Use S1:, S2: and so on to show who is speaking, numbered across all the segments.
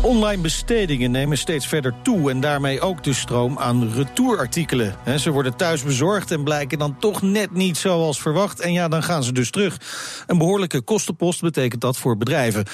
S1: Online bestedingen nemen steeds verder toe en daarmee ook de stroom aan retourartikelen. He, ze worden thuis bezorgd en blijken dan toch net niet zoals verwacht. En ja, dan gaan ze dus terug. Een behoorlijke kostenpost betekent dat voor bedrijven.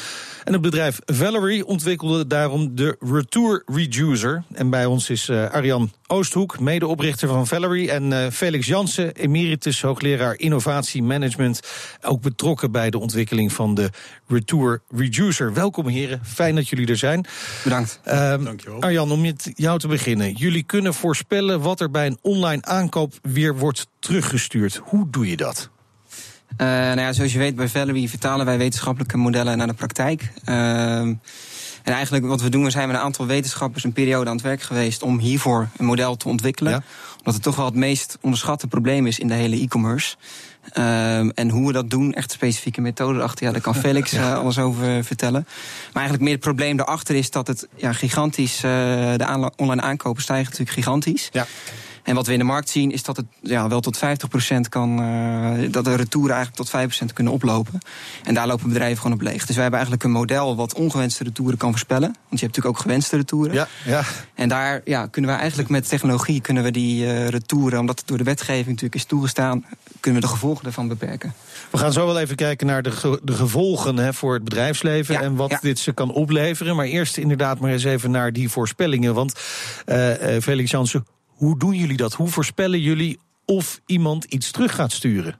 S1: En het bedrijf Valerie ontwikkelde daarom de Retour Reducer. En bij ons is uh, Arjan Oosthoek, medeoprichter van Valerie... en uh, Felix Jansen, emeritus hoogleraar innovatie management... ook betrokken bij de ontwikkeling van de Retour Reducer. Welkom heren, dat jullie er zijn.
S2: Bedankt.
S1: Uh, Dankjewel. Arjan, om met jou te beginnen. Jullie kunnen voorspellen wat er bij een online aankoop weer wordt teruggestuurd. Hoe doe je dat?
S2: Uh, nou ja, zoals je weet, bij Valerie vertalen wij wetenschappelijke modellen naar de praktijk. Uh, en eigenlijk wat we doen, we zijn met een aantal wetenschappers een periode aan het werk geweest om hiervoor een model te ontwikkelen. Ja. Omdat het toch wel het meest onderschatte probleem is in de hele e-commerce. Um, en hoe we dat doen, echt specifieke methode erachter, ja, daar kan Felix ja. uh, alles over vertellen. Maar eigenlijk meer het probleem daarachter is dat het ja, gigantisch, uh, de online aankopen stijgen natuurlijk gigantisch.
S1: Ja.
S2: En wat we in de markt zien is dat het ja, wel tot 50% kan, uh, dat de retouren eigenlijk tot 5% kunnen oplopen. En daar lopen bedrijven gewoon op leeg. Dus wij hebben eigenlijk een model wat ongewenste retouren kan voorspellen. Want je hebt natuurlijk ook gewenste retouren.
S1: Ja, ja.
S2: En daar ja, kunnen we eigenlijk met technologie kunnen we die uh, retouren, omdat het door de wetgeving natuurlijk is toegestaan, kunnen we de gevolgen ervan beperken.
S1: We gaan zo wel even kijken naar de, ge de gevolgen hè, voor het bedrijfsleven ja, en wat ja. dit ze kan opleveren. Maar eerst inderdaad maar eens even naar die voorspellingen. Want uh, Felix Jansen, hoe doen jullie dat? Hoe voorspellen jullie of iemand iets terug gaat sturen?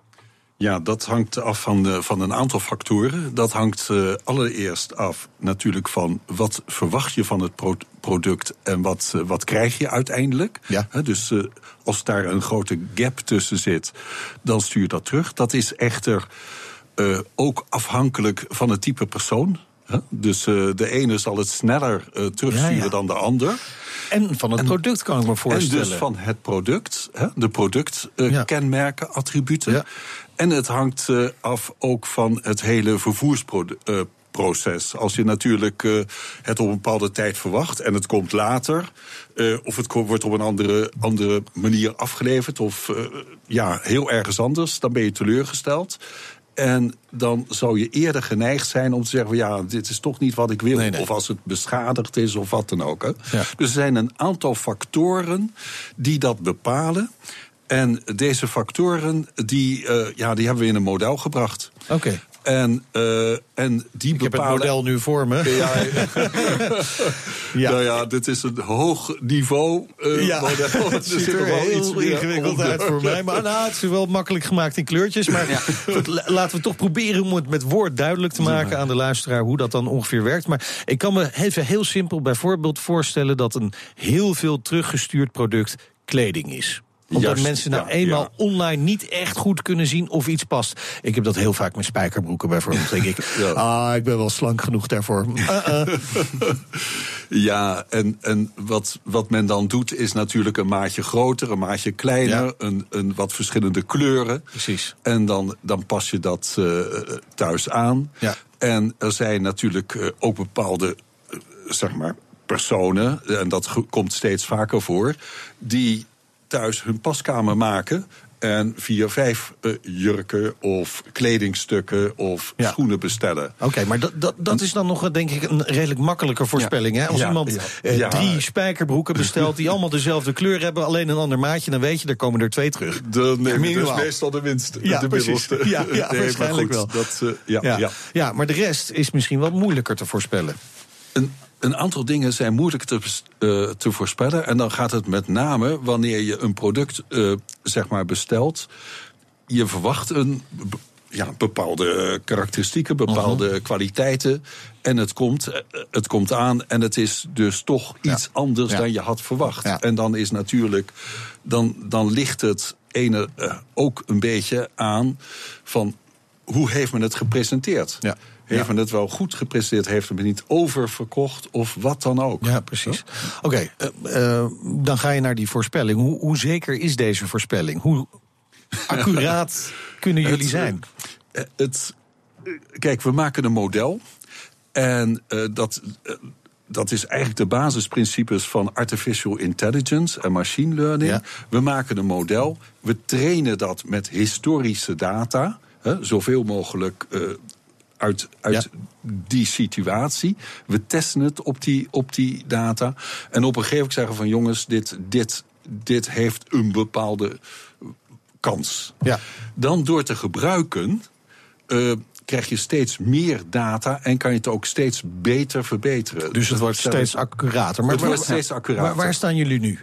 S3: Ja, dat hangt af van, de, van een aantal factoren. Dat hangt uh, allereerst af natuurlijk van wat verwacht je van het pro product en wat, uh, wat krijg je uiteindelijk.
S1: Ja.
S3: He, dus uh, als daar een grote gap tussen zit, dan stuur je dat terug. Dat is echter ook afhankelijk van het type persoon. Dus uh, de ene zal het sneller uh, terugsturen ja, ja. dan de ander.
S1: En van het en, product kan ik me voorstellen.
S3: En dus van het product, hè, de productkenmerken, ja. attributen. En het hangt af ook van het hele vervoersproces. Als je natuurlijk uh, het op een bepaalde tijd verwacht en het komt later, uh, of het wordt op een andere, andere manier afgeleverd, of uh, ja, heel ergens anders, dan ben je teleurgesteld. En dan zou je eerder geneigd zijn om te zeggen: ja, dit is toch niet wat ik wil.
S1: Nee, nee.
S3: Of als het beschadigd is of wat dan ook. Hè.
S1: Ja.
S3: Dus er zijn een aantal factoren die dat bepalen. En deze factoren, die, uh, ja, die hebben we in een model gebracht.
S1: Oké. Okay.
S3: En, uh, en die
S1: ik
S3: bepalen...
S1: heb het model nu voor me.
S3: Ja, ja. Nou ja, dit is een hoog niveau uh,
S1: ja.
S3: model.
S1: Het ziet er heel iets ingewikkeld uit voor mij. Maar nou, het is wel makkelijk gemaakt in kleurtjes. Maar ja. goed, laten we toch proberen om het met woord duidelijk te maken aan de luisteraar hoe dat dan ongeveer werkt. Maar ik kan me even heel simpel bijvoorbeeld voorstellen dat een heel veel teruggestuurd product kleding is omdat mensen nou
S3: ja,
S1: eenmaal
S3: ja.
S1: online niet echt goed kunnen zien of iets past. Ik heb dat heel vaak met spijkerbroeken bijvoorbeeld. denk ik,
S3: Ja.
S1: ah, ik ben wel slank genoeg daarvoor. Uh-uh.
S3: Ja, en, en wat, wat men dan doet is natuurlijk een maatje groter, een maatje kleiner, een, een wat verschillende kleuren.
S1: Precies.
S3: En dan, dan pas je dat eh, thuis aan.
S1: Ja.
S3: En er zijn natuurlijk eh, ook bepaalde, eh, zeg maar, personen, en dat komt steeds vaker voor, die thuis hun paskamer maken. En vier, vijf eh, jurken of kledingstukken of
S1: Ja.
S3: schoenen bestellen.
S1: Oké, maar dat, dat, dat is dan nog denk ik een redelijk makkelijke voorspelling. Hè? Als
S3: Ja,
S1: iemand eh, drie spijkerbroeken bestelt die allemaal dezelfde kleur hebben, alleen een ander maatje, dan weet je, er komen er twee terug.
S3: De, nee,
S1: Minimaal.
S3: dus meestal de winst.
S1: Ja,
S3: de middelste.
S1: Ja, waarschijnlijk
S3: goed,
S1: wel.
S3: Dat, eh, ja.
S1: Ja. maar de rest is misschien wat moeilijker te voorspellen.
S3: Een, een aantal dingen zijn moeilijk te, eh, te voorspellen. En dan gaat het met name wanneer je een product eh, zeg maar bestelt. Je verwacht een ja, bepaalde karakteristieken, bepaalde
S1: Mhm.
S3: kwaliteiten. En het komt, eh, het komt aan en het is dus toch
S1: Ja.
S3: iets anders
S1: Ja.
S3: dan je had verwacht.
S1: Ja.
S3: En dan is natuurlijk, dan, dan ligt het ene ook een beetje aan van hoe heeft men het gepresenteerd?
S1: Ja.
S3: Heeft men het wel goed gepresenteerd? Heeft men niet oververkocht of wat dan ook?
S1: Ja, precies. Oké, eh, eh, dan ga je naar die voorspelling. Hoe, hoe zeker is deze voorspelling? Hoe accuraat kunnen jullie
S3: Het,
S1: zijn?
S3: eh, Het, eh, kijk, we maken een model. En eh, dat, eh, dat is eigenlijk de basisprincipes van artificial intelligence en machine learning. We maken een model, we trainen dat met historische data, hè, zoveel mogelijk uh, uit, uit die situatie. We testen het op die, op die data. En op een gegeven moment zeggen van jongens, dit, dit, dit heeft een bepaalde kans.
S1: Ja.
S3: Dan door te gebruiken. Uh, krijg je steeds meer data en kan je het ook steeds beter verbeteren.
S1: Dus het wordt steeds accurater.
S3: Maar het wordt steeds accurater.
S1: Waar, waar staan jullie nu?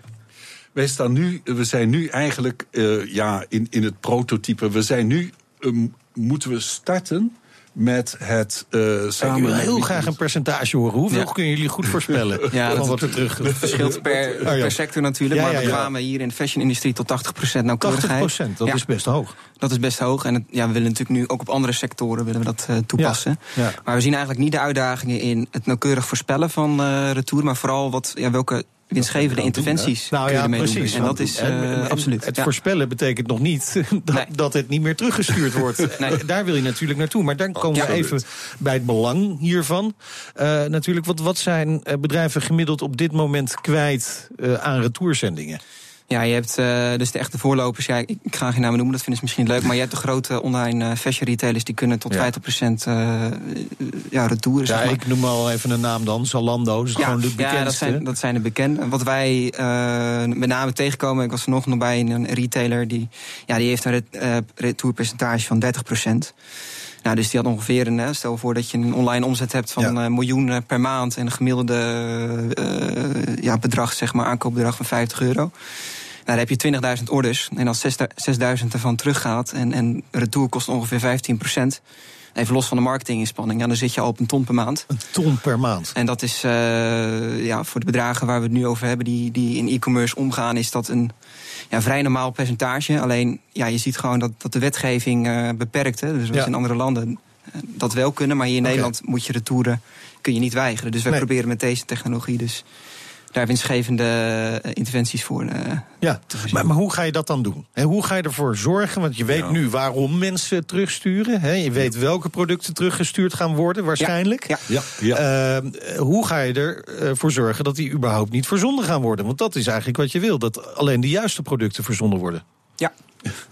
S3: Wij staan nu, we zijn nu eigenlijk uh, ja, in, in het prototype. We zijn nu, um, moeten we starten met het uh, samen. Ik
S1: wil heel graag een percentage horen. Hoeveel ja. kunnen jullie goed voorspellen?
S2: Ja,
S1: dat
S2: wat er terug verschilt per, oh, per sector natuurlijk. Ja, maar we kwamen hier in de fashion-industrie tot 80% nauwkeurigheid.
S1: 80%, dat is best hoog.
S2: Dat is best hoog. En het, ja, we willen natuurlijk nu ook op andere sectoren willen we dat uh, toepassen. Maar we zien eigenlijk niet de uitdagingen in het nauwkeurig voorspellen van uh, retour. Maar vooral wat, ja, welke winstgevende interventies
S1: nou, ja,
S2: precies. En dat is uh, absoluut.
S1: Het voorspellen betekent nog niet dat, nee. dat, het niet meer teruggestuurd wordt. nee. Daar wil je natuurlijk naartoe. Maar dan komen we even bij het belang hiervan. Uh, natuurlijk, wat, wat zijn bedrijven gemiddeld op dit moment kwijt uh, aan retourzendingen?
S2: Ja, je hebt uh, dus de echte voorlopers. Ja, ik, ik ga geen namen noemen, dat vinden ze misschien leuk. Maar je hebt de grote online uh, fashion retailers die kunnen tot ja. 50% uh, ja, retouren.
S1: Ja,
S2: zeg maar.
S1: ik noem al even een naam dan. Zalando, dat is
S2: ja,
S1: gewoon de bekendste.
S2: Ja, dat zijn, dat zijn de bekende. Wat wij met name tegenkomen, ik was er nog nog bij een retailer die, ja, die heeft een ret, retourpercentage van 30%. Nou, dus die had ongeveer een. Stel voor dat je een online omzet hebt van ja. een miljoen per maand en een gemiddelde uh, ja, bedrag, zeg maar, aankoopbedrag van 50 euro. Nou, dan heb je 20.000 orders. En als 6.000 ervan teruggaat en, en retour kost ongeveer 15%. Even los van de marketinginspanning, ja, dan zit je al op een ton per maand.
S1: Een ton per maand.
S2: En dat is uh, ja, voor de bedragen waar we het nu over hebben, die, die in e-commerce omgaan, is dat een ja, vrij normaal percentage. Alleen ja, je ziet gewoon dat, dat de wetgeving uh, beperkt. Hè. Dus ja. in andere landen dat wel kunnen, maar hier in okay. Nederland moet je retouren, kun je niet weigeren. Dus wij nee. proberen met deze technologie dus daar winstgevende eh, interventies voor uh,
S1: ja. Maar, maar, hoe ga je dat dan doen? En hoe ga je ervoor zorgen? Want je weet ja. nu waarom mensen terugsturen. Hè? Je weet welke producten teruggestuurd gaan worden, waarschijnlijk.
S2: Ja.
S3: Ja. ja.
S1: Uh, hoe ga je ervoor zorgen dat die überhaupt niet verzonden gaan worden? Want dat is eigenlijk wat je wil: dat alleen de juiste producten verzonden worden.
S2: Ja.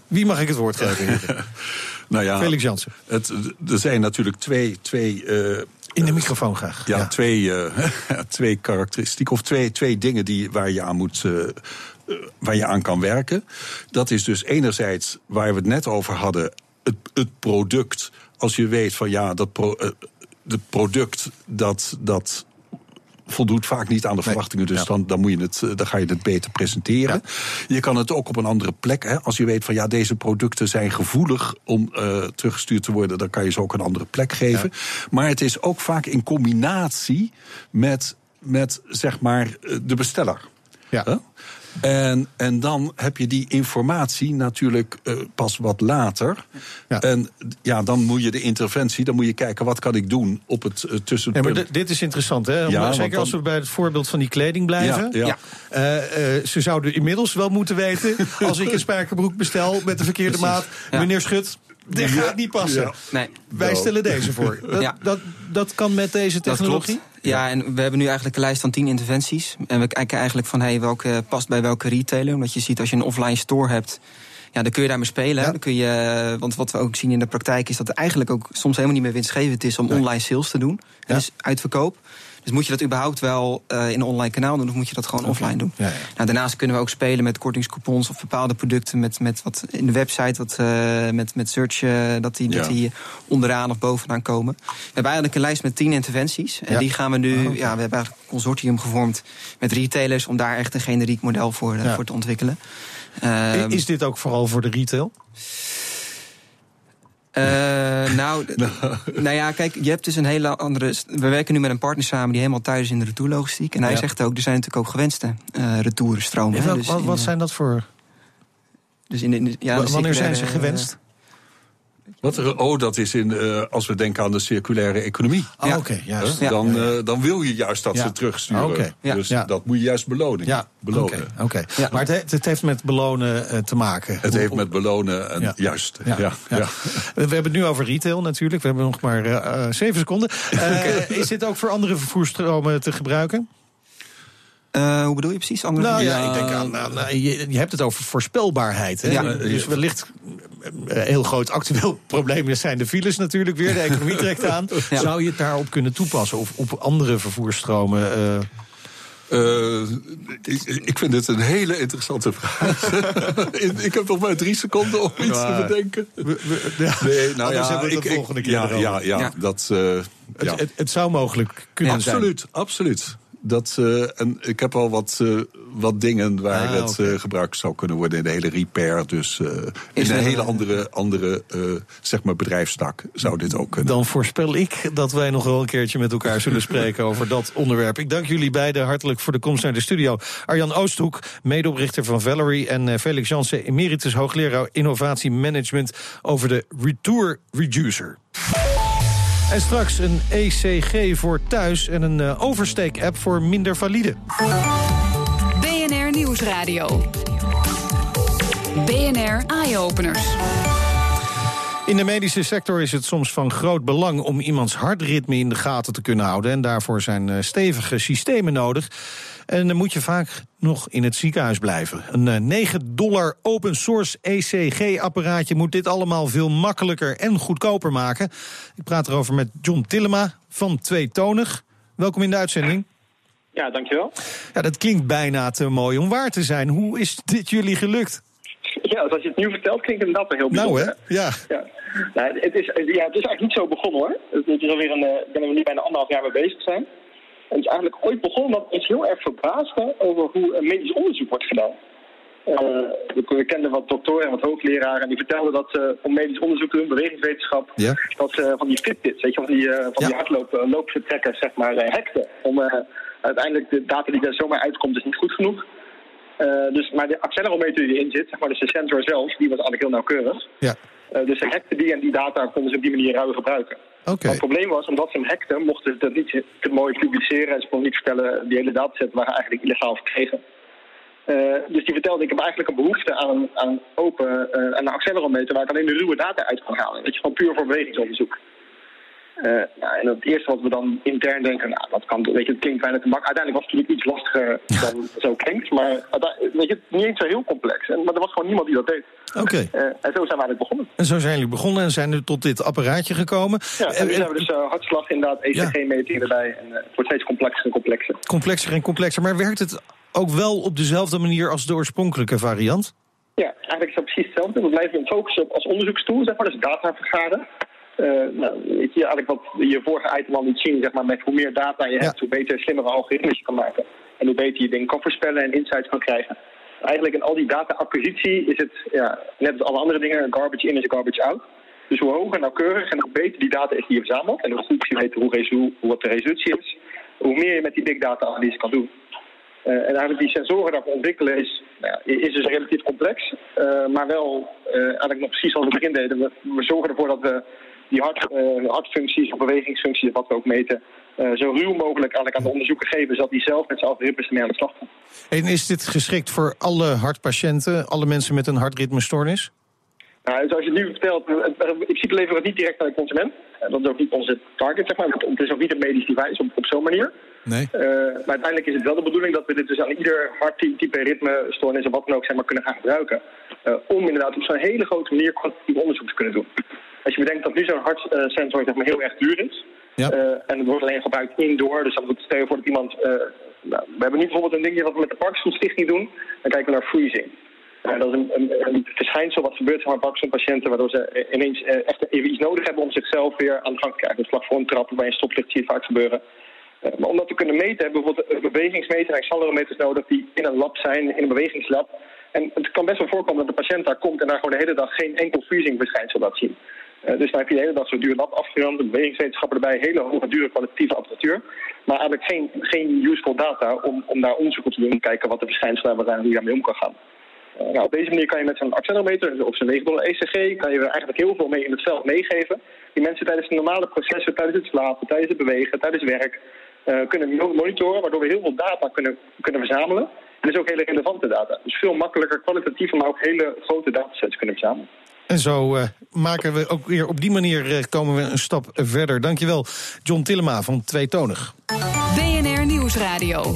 S1: Wie mag ik het woord geven?
S3: nou ja,
S1: Felix Jansen.
S3: Het, er zijn natuurlijk twee. twee uh,
S1: in de microfoon graag.
S3: Ja, ja. Twee, uh, twee karakteristieken of twee, twee dingen die, waar, je aan moet, uh, waar je aan kan werken. Dat is dus enerzijds waar we het net over hadden, het, het product. Als je weet van ja, dat pro, uh, het product dat, dat voldoet vaak niet aan de verwachtingen. Dus ja. dan, dan, moet je het, dan ga je het beter presenteren. Ja. Je kan het ook op een andere plek. Hè. Als je weet van ja, deze producten zijn gevoelig om uh, teruggestuurd te worden, dan kan je ze ook een andere plek geven. Ja. Maar het is ook vaak in combinatie met, met zeg maar de besteller.
S1: Ja.
S3: Huh? En, en dan heb je die informatie natuurlijk uh, pas wat later. Ja. En ja, dan moet je de interventie, dan moet je kijken wat kan ik doen op het uh, tussenpunt.
S1: Ja, maar dit is interessant, hè? Ja, Zeker dan, als we bij het voorbeeld van die kleding blijven.
S3: Ja.
S1: Uh, ze zouden inmiddels wel moeten weten, als ik een spijkerbroek bestel met de verkeerde maat, meneer Schut. Dit gaat niet passen.
S2: Ja. Nee.
S1: Wij stellen deze voor. Dat, ja. dat, dat kan met deze technologie?
S2: Ja, en we hebben nu eigenlijk een lijst van 10 interventies. En we kijken eigenlijk van hey, welke past bij welke retailer. Omdat je ziet als je een offline store hebt. Ja, dan kun je daarmee spelen. Dan kun je, want wat we ook zien in de praktijk is dat het eigenlijk ook soms helemaal niet meer winstgevend is om nee. online sales te doen. Ja. Dus uitverkoop. Dus moet je dat überhaupt wel uh, in een online kanaal doen of moet je dat gewoon okay. offline doen?
S1: Ja, ja.
S2: Nou, daarnaast kunnen we ook spelen met kortingscoupons of bepaalde producten met, met wat in de website, wat, uh, met, met search, uh, dat, die, ja. dat die onderaan of bovenaan komen. We hebben eigenlijk een lijst met tien interventies. En die gaan we nu, oh, okay. ja, we hebben eigenlijk een consortium gevormd met retailers om daar echt een generiek model voor, voor te ontwikkelen.
S1: Um, is dit ook vooral voor de retail?
S2: Uh, nou, nou ja, kijk, je hebt dus een hele andere. We werken nu met een partner samen die helemaal thuis is in de retourlogistiek. En hij ja. zegt ook, er zijn natuurlijk ook gewenste uh, retourstromen.
S1: Ja, dus wat, wat zijn dat voor?
S2: Dus in de, in de, ja,
S1: wanneer zijn ze gewenst?
S3: Wat er, oh, dat is in, uh, als we denken aan de circulaire economie.
S1: Oh, ja. Oké, juist.
S3: Dan, uh, dan wil je juist dat ze terugsturen.
S1: Okay.
S3: Dus dat moet je juist belonen.
S1: Ja,
S3: belonen.
S1: Oké, okay. maar het, het, heeft met belonen uh, te maken.
S3: Het heeft met belonen, en juist. Ja. Ja.
S1: We hebben het nu over retail natuurlijk. We hebben nog maar zeven seconden. is dit ook voor andere vervoersstromen te gebruiken?
S2: Uh, hoe bedoel je precies?
S1: Andere nou ja, ik denk aan, aan je, je, hebt het over voorspelbaarheid. Hè? Ja, dus wellicht een heel groot actueel probleem zijn de files natuurlijk weer. De economie trekt aan. Ja. Zou je het daarop kunnen toepassen? Of op andere vervoersstromen? Uh...
S3: Uh, ik, ik, vind het een hele interessante vraag. ik heb nog maar drie seconden om iets te bedenken.
S1: ja. Nee, nou ja, hebben we het de volgende keer
S3: ja, ja, ja, dat. Uh,
S1: het, het, het, zou mogelijk kunnen
S3: absoluut,
S1: zijn.
S3: Absoluut, absoluut. Dat, uh, en ik heb al wat, uh, wat dingen waar ah, het uh, gebruikt zou kunnen worden in de hele repair. Dus in een hele andere, andere zeg maar bedrijfstak zou dit ook kunnen.
S1: Dan voorspel ik dat wij nog wel een keertje met elkaar zullen spreken over dat onderwerp. Ik dank jullie beiden hartelijk voor de komst naar de studio. Arjan Oosthoek, medeoprichter van Valerie. En Felix Jansen, emeritus hoogleraar innovatie management over de Retour Reducer. En straks een ECG voor thuis en een uh, oversteek-app voor minder valide.
S4: BNR Nieuwsradio. BNR Eye-Openers.
S1: In de medische sector is het soms van groot belang om iemands hartritme in de gaten te kunnen houden. En daarvoor zijn eh, stevige systemen nodig. En dan moet je vaak nog in het ziekenhuis blijven. Een 9 eh, dollar open source ECG-apparaatje moet dit allemaal veel makkelijker en goedkoper maken. Ik praat erover met John Tillema van Tweetonig. Welkom in de uitzending.
S5: Ja, dankjewel.
S1: Ja, dat klinkt bijna te mooi om waar te zijn. Hoe is dit jullie gelukt?
S5: Ja, als je het nu vertelt, klinkt het inderdaad heel bijzonder.
S1: Nou hè, ja.
S5: ja. Nou, het, is, ja, het is eigenlijk niet zo begonnen hoor. Het is alweer een, uh, ben we nu bijna anderhalf jaar mee bezig zijn. Is eigenlijk ooit begonnen dat iets heel erg verbaasde over hoe medisch onderzoek wordt gedaan. Uh, we kenden wat doktoren en wat hoogleraren en die vertelden dat ze om medisch onderzoek te doen, bewegingswetenschap, dat ze van die Fitbits, weet je, van die, uh, van ja. die zeg maar, hekten. Om uiteindelijk de data die daar zomaar uitkomt, is niet goed genoeg. Uh, dus, maar de accelerometer die erin zit, zeg maar, dus de sensor zelf, die was eigenlijk heel nauwkeurig. Ja. Uh, dus ze hackten die en die data konden ze op die manier ruim gebruiken. Het probleem was, omdat ze hem hackten, mochten ze dat niet te mooi publiceren. En ze konden niet vertellen, die hele dataset waren eigenlijk illegaal verkregen. Uh, dus die vertelde, ik heb eigenlijk een behoefte aan aan open, uh, een accelerometer waar ik alleen de ruwe data uit kan halen. Dat je gewoon puur voor bewegingsonderzoek. Uh, ja, en het eerste wat we dan intern denken, nou, dat kan, weet je, het klinkt bijna te makkelijk. Uiteindelijk was het natuurlijk iets lastiger dan zo klinkt, maar weet je, niet eens zo heel complex. En, maar er was gewoon niemand die dat deed.
S1: Oké.
S5: Uh, en zo zijn we eigenlijk begonnen.
S1: En zo zijn jullie begonnen en zijn nu tot dit apparaatje gekomen.
S5: Ja, en nu zijn we dus uh, hartslag inderdaad, ECG-meting erbij. En het wordt steeds complexer en complexer.
S1: Complexer en complexer, maar werkt het ook wel op dezelfde manier als de oorspronkelijke variant?
S5: Ja, eigenlijk is dat precies hetzelfde. We blijven focussen op als onderzoekstoel, zeg maar, dus data vergaren. Uh, nou, weet je, eigenlijk wat je vorige item al liet zien, zeg maar, met hoe meer data je hebt, hoe beter slimmere algoritmes je kan maken. En hoe beter je dingen kan voorspellen en insights kan krijgen. Eigenlijk in al die data-acquisitie is het, ja, net als alle andere dingen, garbage in is garbage out. Dus hoe hoger nauwkeurig en hoe beter die data is die je verzamelt, en hoe goed je weet hoe, hoe, hoe wat de resolutie is, hoe meer je met die big data analyse kan doen. Uh, en eigenlijk die sensoren daarvoor ontwikkelen is, nou ja, is dus relatief complex. Uh, maar wel uh, eigenlijk nog precies zoals we begin deden. We, we zorgen ervoor dat we die hart, uh, hartfuncties of bewegingsfuncties, wat we ook meten, uh, zo ruw mogelijk eigenlijk aan de onderzoeker geven, zodat die zelf met zijn algoritmes ermee aan de slag gaan.
S1: En is dit geschikt voor alle hartpatiënten, alle mensen met een hartritmestoornis?
S5: Nou, zoals je nu vertelt, in principe leveren we het niet direct aan de consument. Dat is ook niet onze target, zeg maar. Het is ook niet een medisch device op, op zo'n manier.
S1: Nee.
S5: Uh, maar uiteindelijk is het wel de bedoeling dat we dit dus aan ieder harttype, ritmestoornis of wat dan ook zeg maar, kunnen gaan gebruiken. Uh, om inderdaad op zo'n hele grote manier kwantitatief onderzoek te kunnen doen. Als je bedenkt dat nu zo'n hartsensor zeg maar, heel erg duur is. Ja. Uh, en het wordt alleen gebruikt indoor. Dus dan moet stellen voor dat iemand... Nou, we hebben nu bijvoorbeeld een dingetje wat we met de Parkinson-stichting doen. Dan kijken we naar freezing. Uh, dat is een, een, een, verschijnsel wat gebeurt bij Parkinson-patiënten... waardoor ze ineens uh, echt even iets nodig hebben om zichzelf weer aan de gang te krijgen. Dus vlak voor een trap bij een stoplicht zie je vaak gebeuren. Uh, maar om dat te kunnen meten hebben we bijvoorbeeld een bewegingsmeter en accelerometers nodig... die in een lab zijn, in een bewegingslab. En het kan best wel voorkomen dat de patiënt daar komt... en daar gewoon de hele dag geen enkel freezing-verschijnsel laat zien. Uh, dus dan heb je de hele dag zo'n duur lab afgerond, bewegingswetenschappen erbij, hele hoge, dure kwalitatieve apparatuur. Maar eigenlijk geen, geen useful data om, om daar onderzoek op te doen, kijken wat de verschijnselen zijn en hoe je daarmee om kan gaan. nou, op deze manier kan je met zo'n accelerometer of zo'n 9 ECG kan je eigenlijk heel veel mee in het veld meegeven. Die mensen tijdens de normale processen, tijdens het slapen, tijdens het bewegen, tijdens werk, kunnen monitoren, waardoor we heel veel data kunnen, kunnen verzamelen. En dus ook hele relevante data. Dus veel makkelijker, kwalitatieve, maar ook hele grote datasets kunnen verzamelen.
S1: En zo uh, maken we ook weer op die manier uh, komen we een stap verder. Dankjewel, John Tillema van Tweetonig.
S4: BNR Nieuwsradio.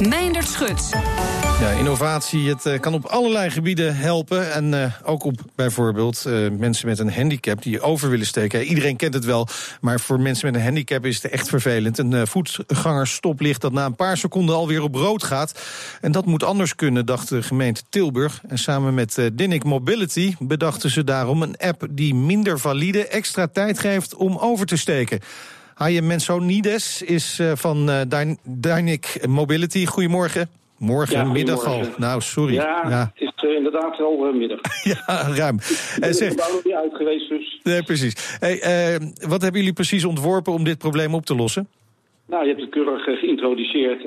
S4: Meindert Schut.
S1: Ja, innovatie, het uh, kan op allerlei gebieden helpen. En uh, ook op bijvoorbeeld uh, mensen met een handicap die over willen steken. Iedereen kent het wel, maar voor mensen met een handicap is het echt vervelend. Een voetgangersstoplicht dat na een paar seconden alweer op rood gaat. En dat moet anders kunnen, dacht de gemeente Tilburg. En samen met Dinnick Mobility bedachten ze daarom een app die minder valide extra tijd geeft om over te steken. Haye Mensonides is van Dynic Mobility. Goedemorgen. Morgen,
S6: ja,
S1: middag al. Nou, sorry.
S6: Ja, ja. het is uh, inderdaad al uh, middag.
S1: ja, ruim.
S6: Ik ben
S1: zeg,
S6: er niet uit geweest, dus.
S1: Nee, precies. Hey, uh, wat hebben jullie precies ontworpen om dit probleem op te lossen?
S6: Nou, je hebt het keurig geïntroduceerd.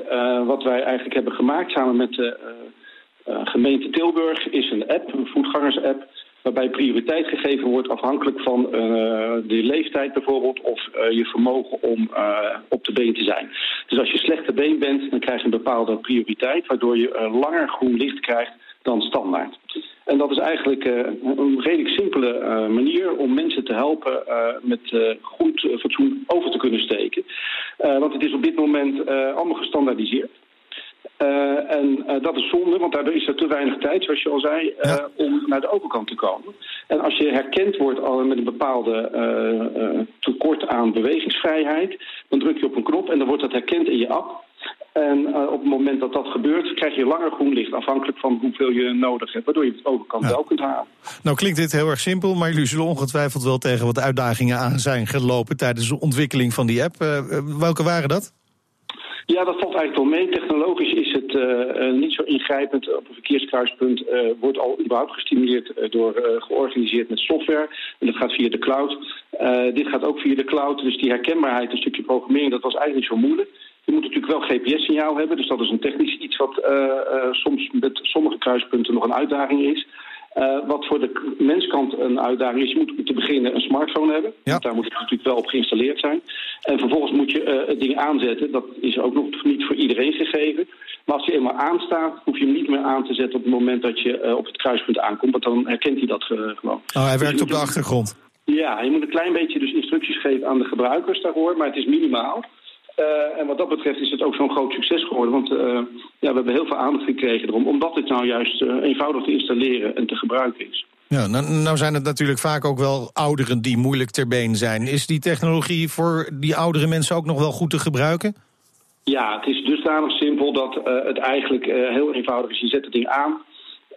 S6: wat wij eigenlijk hebben gemaakt samen met de gemeente Tilburg... is een app, een voetgangers-app waarbij prioriteit gegeven wordt afhankelijk van uh, de leeftijd bijvoorbeeld of uh, je vermogen om uh, op de been te zijn. Dus als je slecht te been bent, dan krijg je een bepaalde prioriteit, waardoor je langer groen licht krijgt dan standaard. En dat is eigenlijk een redelijk simpele manier om mensen te helpen met goed fatsoen over te kunnen steken. want het is op dit moment allemaal gestandaardiseerd. Uh, en uh, dat is zonde, want daardoor is er te weinig tijd, zoals je al zei, uh, ja. om naar de overkant te komen. En als je herkend wordt al met een bepaalde tekort aan bewegingsvrijheid, dan druk je op een knop en dan wordt dat herkend in je app. En op het moment dat dat gebeurt, krijg je langer groen licht, afhankelijk van hoeveel je nodig hebt, waardoor je het overkant ja. wel kunt halen.
S1: Nou klinkt dit heel erg simpel, maar jullie zullen ongetwijfeld wel tegen wat uitdagingen aan zijn gelopen tijdens de ontwikkeling van die app. welke waren dat?
S6: Ja, dat valt eigenlijk wel mee. Technologisch is het uh, niet zo ingrijpend. Op een verkeerskruispunt uh, wordt al überhaupt gestimuleerd door georganiseerd met software. En dat gaat via de cloud. dit gaat ook via de cloud. Dus die herkenbaarheid, een stukje programmering, dat was eigenlijk zo moeilijk. Je moet natuurlijk wel GPS-signaal hebben. Dus dat is een technisch iets wat soms met sommige kruispunten nog een uitdaging is. Uh, wat voor de menskant een uitdaging is, je moet te beginnen een smartphone hebben.
S1: Ja.
S6: Daar moet het natuurlijk wel op geïnstalleerd zijn. En vervolgens moet je uh, het ding aanzetten. Dat is ook nog niet voor iedereen gegeven. Maar als hij eenmaal aanstaat, hoef je hem niet meer aan te zetten op het moment dat je uh, op het kruispunt aankomt. Want dan herkent hij dat gewoon.
S1: Oh, hij werkt
S6: dus
S1: op de achtergrond.
S6: Ja, je moet een klein beetje dus instructies geven aan de gebruikers daarvoor, maar het is minimaal. Uh, en wat dat betreft is het ook zo'n groot succes geworden. Want uh, ja, we hebben heel veel aandacht gekregen erom. Omdat dit nou juist uh, eenvoudig te installeren en te gebruiken is.
S1: Ja, nou, nou zijn het natuurlijk vaak ook wel ouderen die moeilijk ter been zijn. Is die technologie voor die oudere mensen ook nog wel goed te gebruiken?
S6: Ja, het is dusdanig simpel dat het eigenlijk heel eenvoudig is. Je zet het ding aan.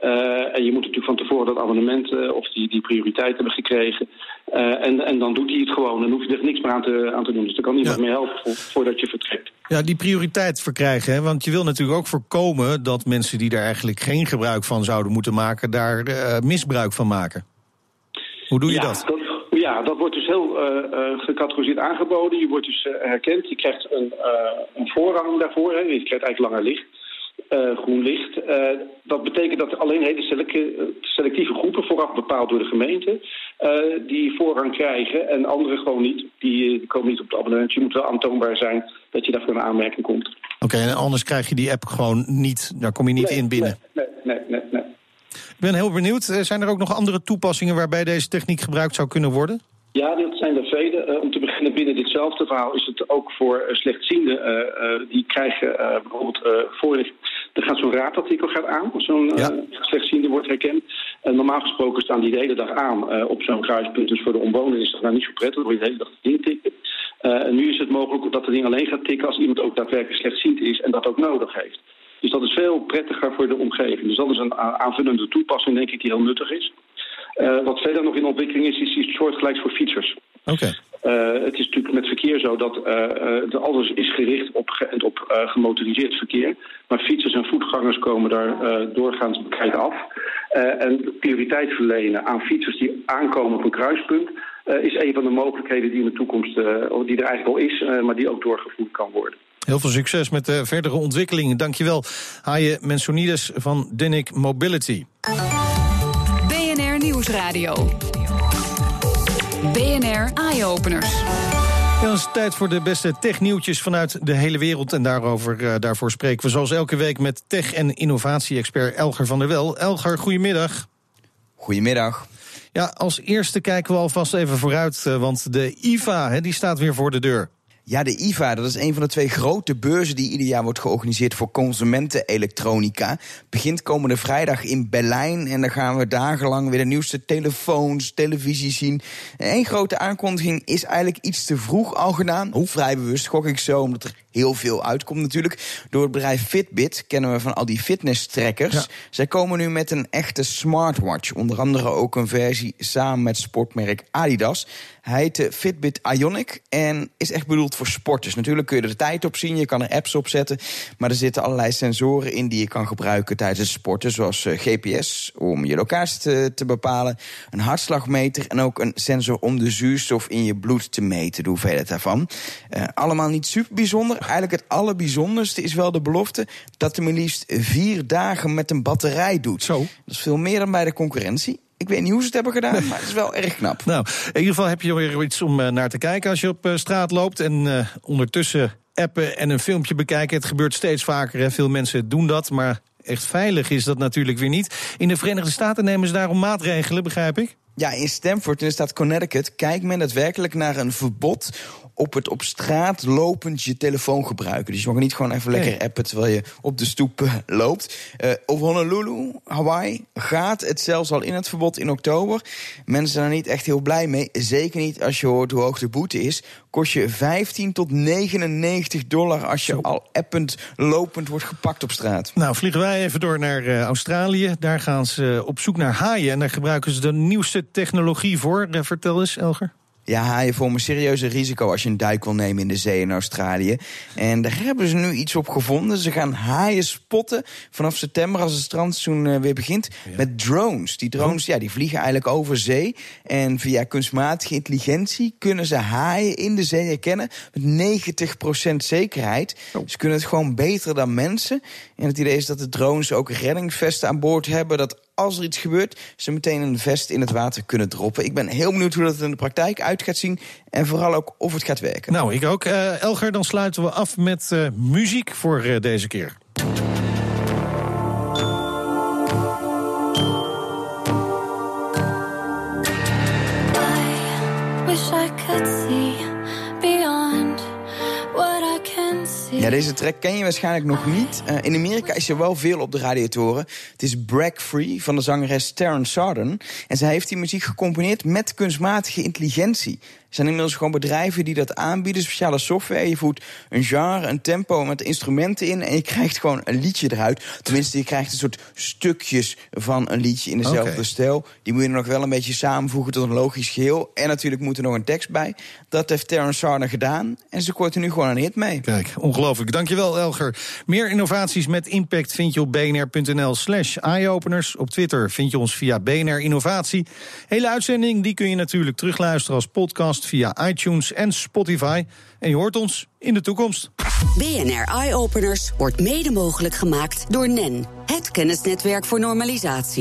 S6: Uh, en je moet natuurlijk van tevoren dat abonnement uh, of die, die prioriteit hebben gekregen. Uh, en, en dan doet hij het gewoon. Dan hoef je er niks meer aan te, aan te doen. Dus dan kan niemand ja. meer helpen voor, voordat je vertrekt.
S1: Ja, die prioriteit verkrijgen. Hè? Want je wil natuurlijk ook voorkomen dat mensen die daar eigenlijk geen gebruik van zouden moeten maken, daar misbruik van maken. Hoe doe je
S6: ja,
S1: dat?
S6: dat? Ja, dat wordt dus heel gecategoriseerd aangeboden. Je wordt dus herkend. Je krijgt een, een voorrang daarvoor. Hè. Je krijgt eigenlijk langer licht. Uh, groen licht. Uh, dat betekent dat alleen hele selectieve groepen vooraf bepaald door de gemeente uh, die voorrang krijgen en anderen gewoon niet. Die, die, komen niet op het abonnement. Je moet wel aantoonbaar zijn dat je daarvoor een aanmerking komt.
S1: Oké, okay, en anders krijg je die app gewoon niet, daar kom je niet
S6: nee,
S1: in binnen.
S6: Nee, nee, nee, nee,
S1: Ik ben heel benieuwd. Zijn er ook nog andere toepassingen waarbij deze techniek gebruikt zou kunnen worden?
S6: Ja, dat zijn er vele. Uh, om te beginnen binnen ditzelfde verhaal is het ook voor slechtzienden. Uh, die krijgen bijvoorbeeld voorlichting. Er gaat zo'n raadartikel gaat aan zo'n
S1: ja.
S6: slechtziende wordt herkend. En normaal gesproken staan die de hele dag aan op zo'n kruispunt. Dus voor de omwonenden is dat nou niet zo prettig. Dan je de hele dag het ding tikken. en nu is het mogelijk dat het ding alleen gaat tikken als iemand ook daadwerkelijk slechtziend is en dat ook nodig heeft. Dus dat is veel prettiger voor de omgeving. Dus dat is een aanvullende toepassing, denk ik, die heel nuttig is. Uh, wat verder nog in ontwikkeling is, is iets soortgelijks voor fietsers.
S1: Oké. Okay.
S6: Uh, het is natuurlijk met verkeer zo dat uh, alles is gericht op, op gemotoriseerd verkeer. Maar fietsers en voetgangers komen daar doorgaans bekijkt af. en prioriteit verlenen aan fietsers die aankomen op een kruispunt... is een van de mogelijkheden die in de toekomst, die er eigenlijk al is, maar die ook doorgevoerd kan worden.
S1: Heel veel succes met de verdere ontwikkelingen. Dankjewel, Haje Mensonides van Dinic Mobility.
S4: BNR Nieuwsradio. BNR Eye Openers.
S1: Ja, het is tijd voor de beste technieuwtjes vanuit de hele wereld. En daarover, uh, daarvoor spreken we zoals elke week met tech- en innovatie-expert Elger van der Wel. Elger, goedemiddag.
S7: Goedemiddag.
S1: Ja, als eerste kijken we alvast even vooruit, uh, want de IFA hè, die staat weer voor de deur.
S7: Ja, de IFA, dat is een van de twee grote beurzen die ieder jaar wordt georganiseerd voor consumentenelektronica. Begint komende vrijdag in Berlijn en dan gaan we dagenlang weer de nieuwste telefoons, televisie zien. Eén grote aankondiging is eigenlijk iets te vroeg al gedaan. Hoe vrij bewust gok ik zo, omdat er heel veel uitkomt natuurlijk. Door het bedrijf Fitbit kennen we van al die fitness-trackers. Ja. Zij komen nu met een echte smartwatch. Onder andere ook een versie samen met sportmerk Adidas. Hij heet de Fitbit Ionic en is echt bedoeld voor sporters. Natuurlijk kun je er de tijd op zien, je kan er apps op zetten. Maar er zitten allerlei sensoren in die je kan gebruiken tijdens het sporten. Zoals uh, GPS om je locatie te, te, bepalen. Een hartslagmeter en ook een sensor om de zuurstof in je bloed te meten. De hoeveelheid daarvan. Uh, allemaal niet super bijzonder. Eigenlijk het allerbijzonderste is wel de belofte... dat hij maar liefst vier dagen met een batterij doet.
S1: Zo.
S7: Dat is veel meer dan bij de concurrentie. Ik weet niet hoe ze het hebben gedaan, maar het is wel erg knap.
S1: Nou, in ieder geval heb je weer iets om uh, naar te kijken als je op uh, straat loopt. En uh, ondertussen appen en een filmpje bekijken. Het gebeurt steeds vaker. Hè. Veel mensen doen dat, maar echt veilig is dat natuurlijk weer niet. In de Verenigde Staten nemen ze daarom maatregelen, begrijp ik?
S7: Ja, in Stanford, in de staat Connecticut, kijkt men daadwerkelijk naar een verbod op het op straat lopend je telefoon gebruiken. Dus je mag niet gewoon even lekker appen terwijl je op de stoep uh, loopt. Uh, op Honolulu, Hawaii, gaat het zelfs al in het verbod in oktober. Mensen zijn er niet echt heel blij mee. Zeker niet als je hoort hoe hoog de boete is. Kost je 15 tot 99 dollar als je Zo. al append, lopend wordt gepakt op straat.
S1: Nou, vliegen wij even door naar uh, Australië. Daar gaan ze op zoek naar haaien. En daar gebruiken ze de nieuwste technologie voor. vertel eens, Elger.
S7: Ja, haaien vormen een serieuze risico als je een duik wil nemen in de zee in Australië. En daar hebben ze nu iets op gevonden. Ze gaan haaien spotten vanaf september als het strandseizoen uh, weer begint ja. met drones. Die drones ja, die vliegen eigenlijk over zee. En via kunstmatige intelligentie kunnen ze haaien in de zee herkennen met 90% zekerheid. Oh. Ze kunnen het gewoon beter dan mensen. En het idee is dat de drones ook reddingsvesten aan boord hebben. Dat als er iets gebeurt, ze meteen een vest in het water kunnen droppen. Ik ben heel benieuwd hoe dat in de praktijk uit gaat zien. En vooral ook of het gaat werken.
S1: Nou, ik ook. Uh, Elger, dan sluiten we af met uh, muziek voor uh, deze keer.
S7: Ja, deze track ken je waarschijnlijk nog niet. Uh, in Amerika is er wel veel op de radiatoren. Het is Break Free van de zangeres Taryn Sarden. En zij heeft die muziek gecomponeerd met kunstmatige intelligentie. Er zijn inmiddels gewoon bedrijven die dat aanbieden, speciale software. Je voert een genre, een tempo met instrumenten in en je krijgt gewoon een liedje eruit. Tenminste, je krijgt een soort stukjes van een liedje in dezelfde okay. stijl. Die moet je nog wel een beetje samenvoegen tot een logisch geheel. En natuurlijk moet er nog een tekst bij. Dat heeft Terrence Sarner gedaan en ze kort er nu gewoon een hit mee.
S1: Kijk, ongelooflijk. Dankjewel, Elger. Meer innovaties met impact vind je op bnr.nl slash eyeopeners. Op Twitter vind je ons via BNR Innovatie. Hele uitzending die kun je natuurlijk terugluisteren als podcast via iTunes en Spotify. En je hoort ons in de toekomst.
S8: BNR Eye Openers wordt mede mogelijk gemaakt door NEN, het kennisnetwerk voor normalisatie.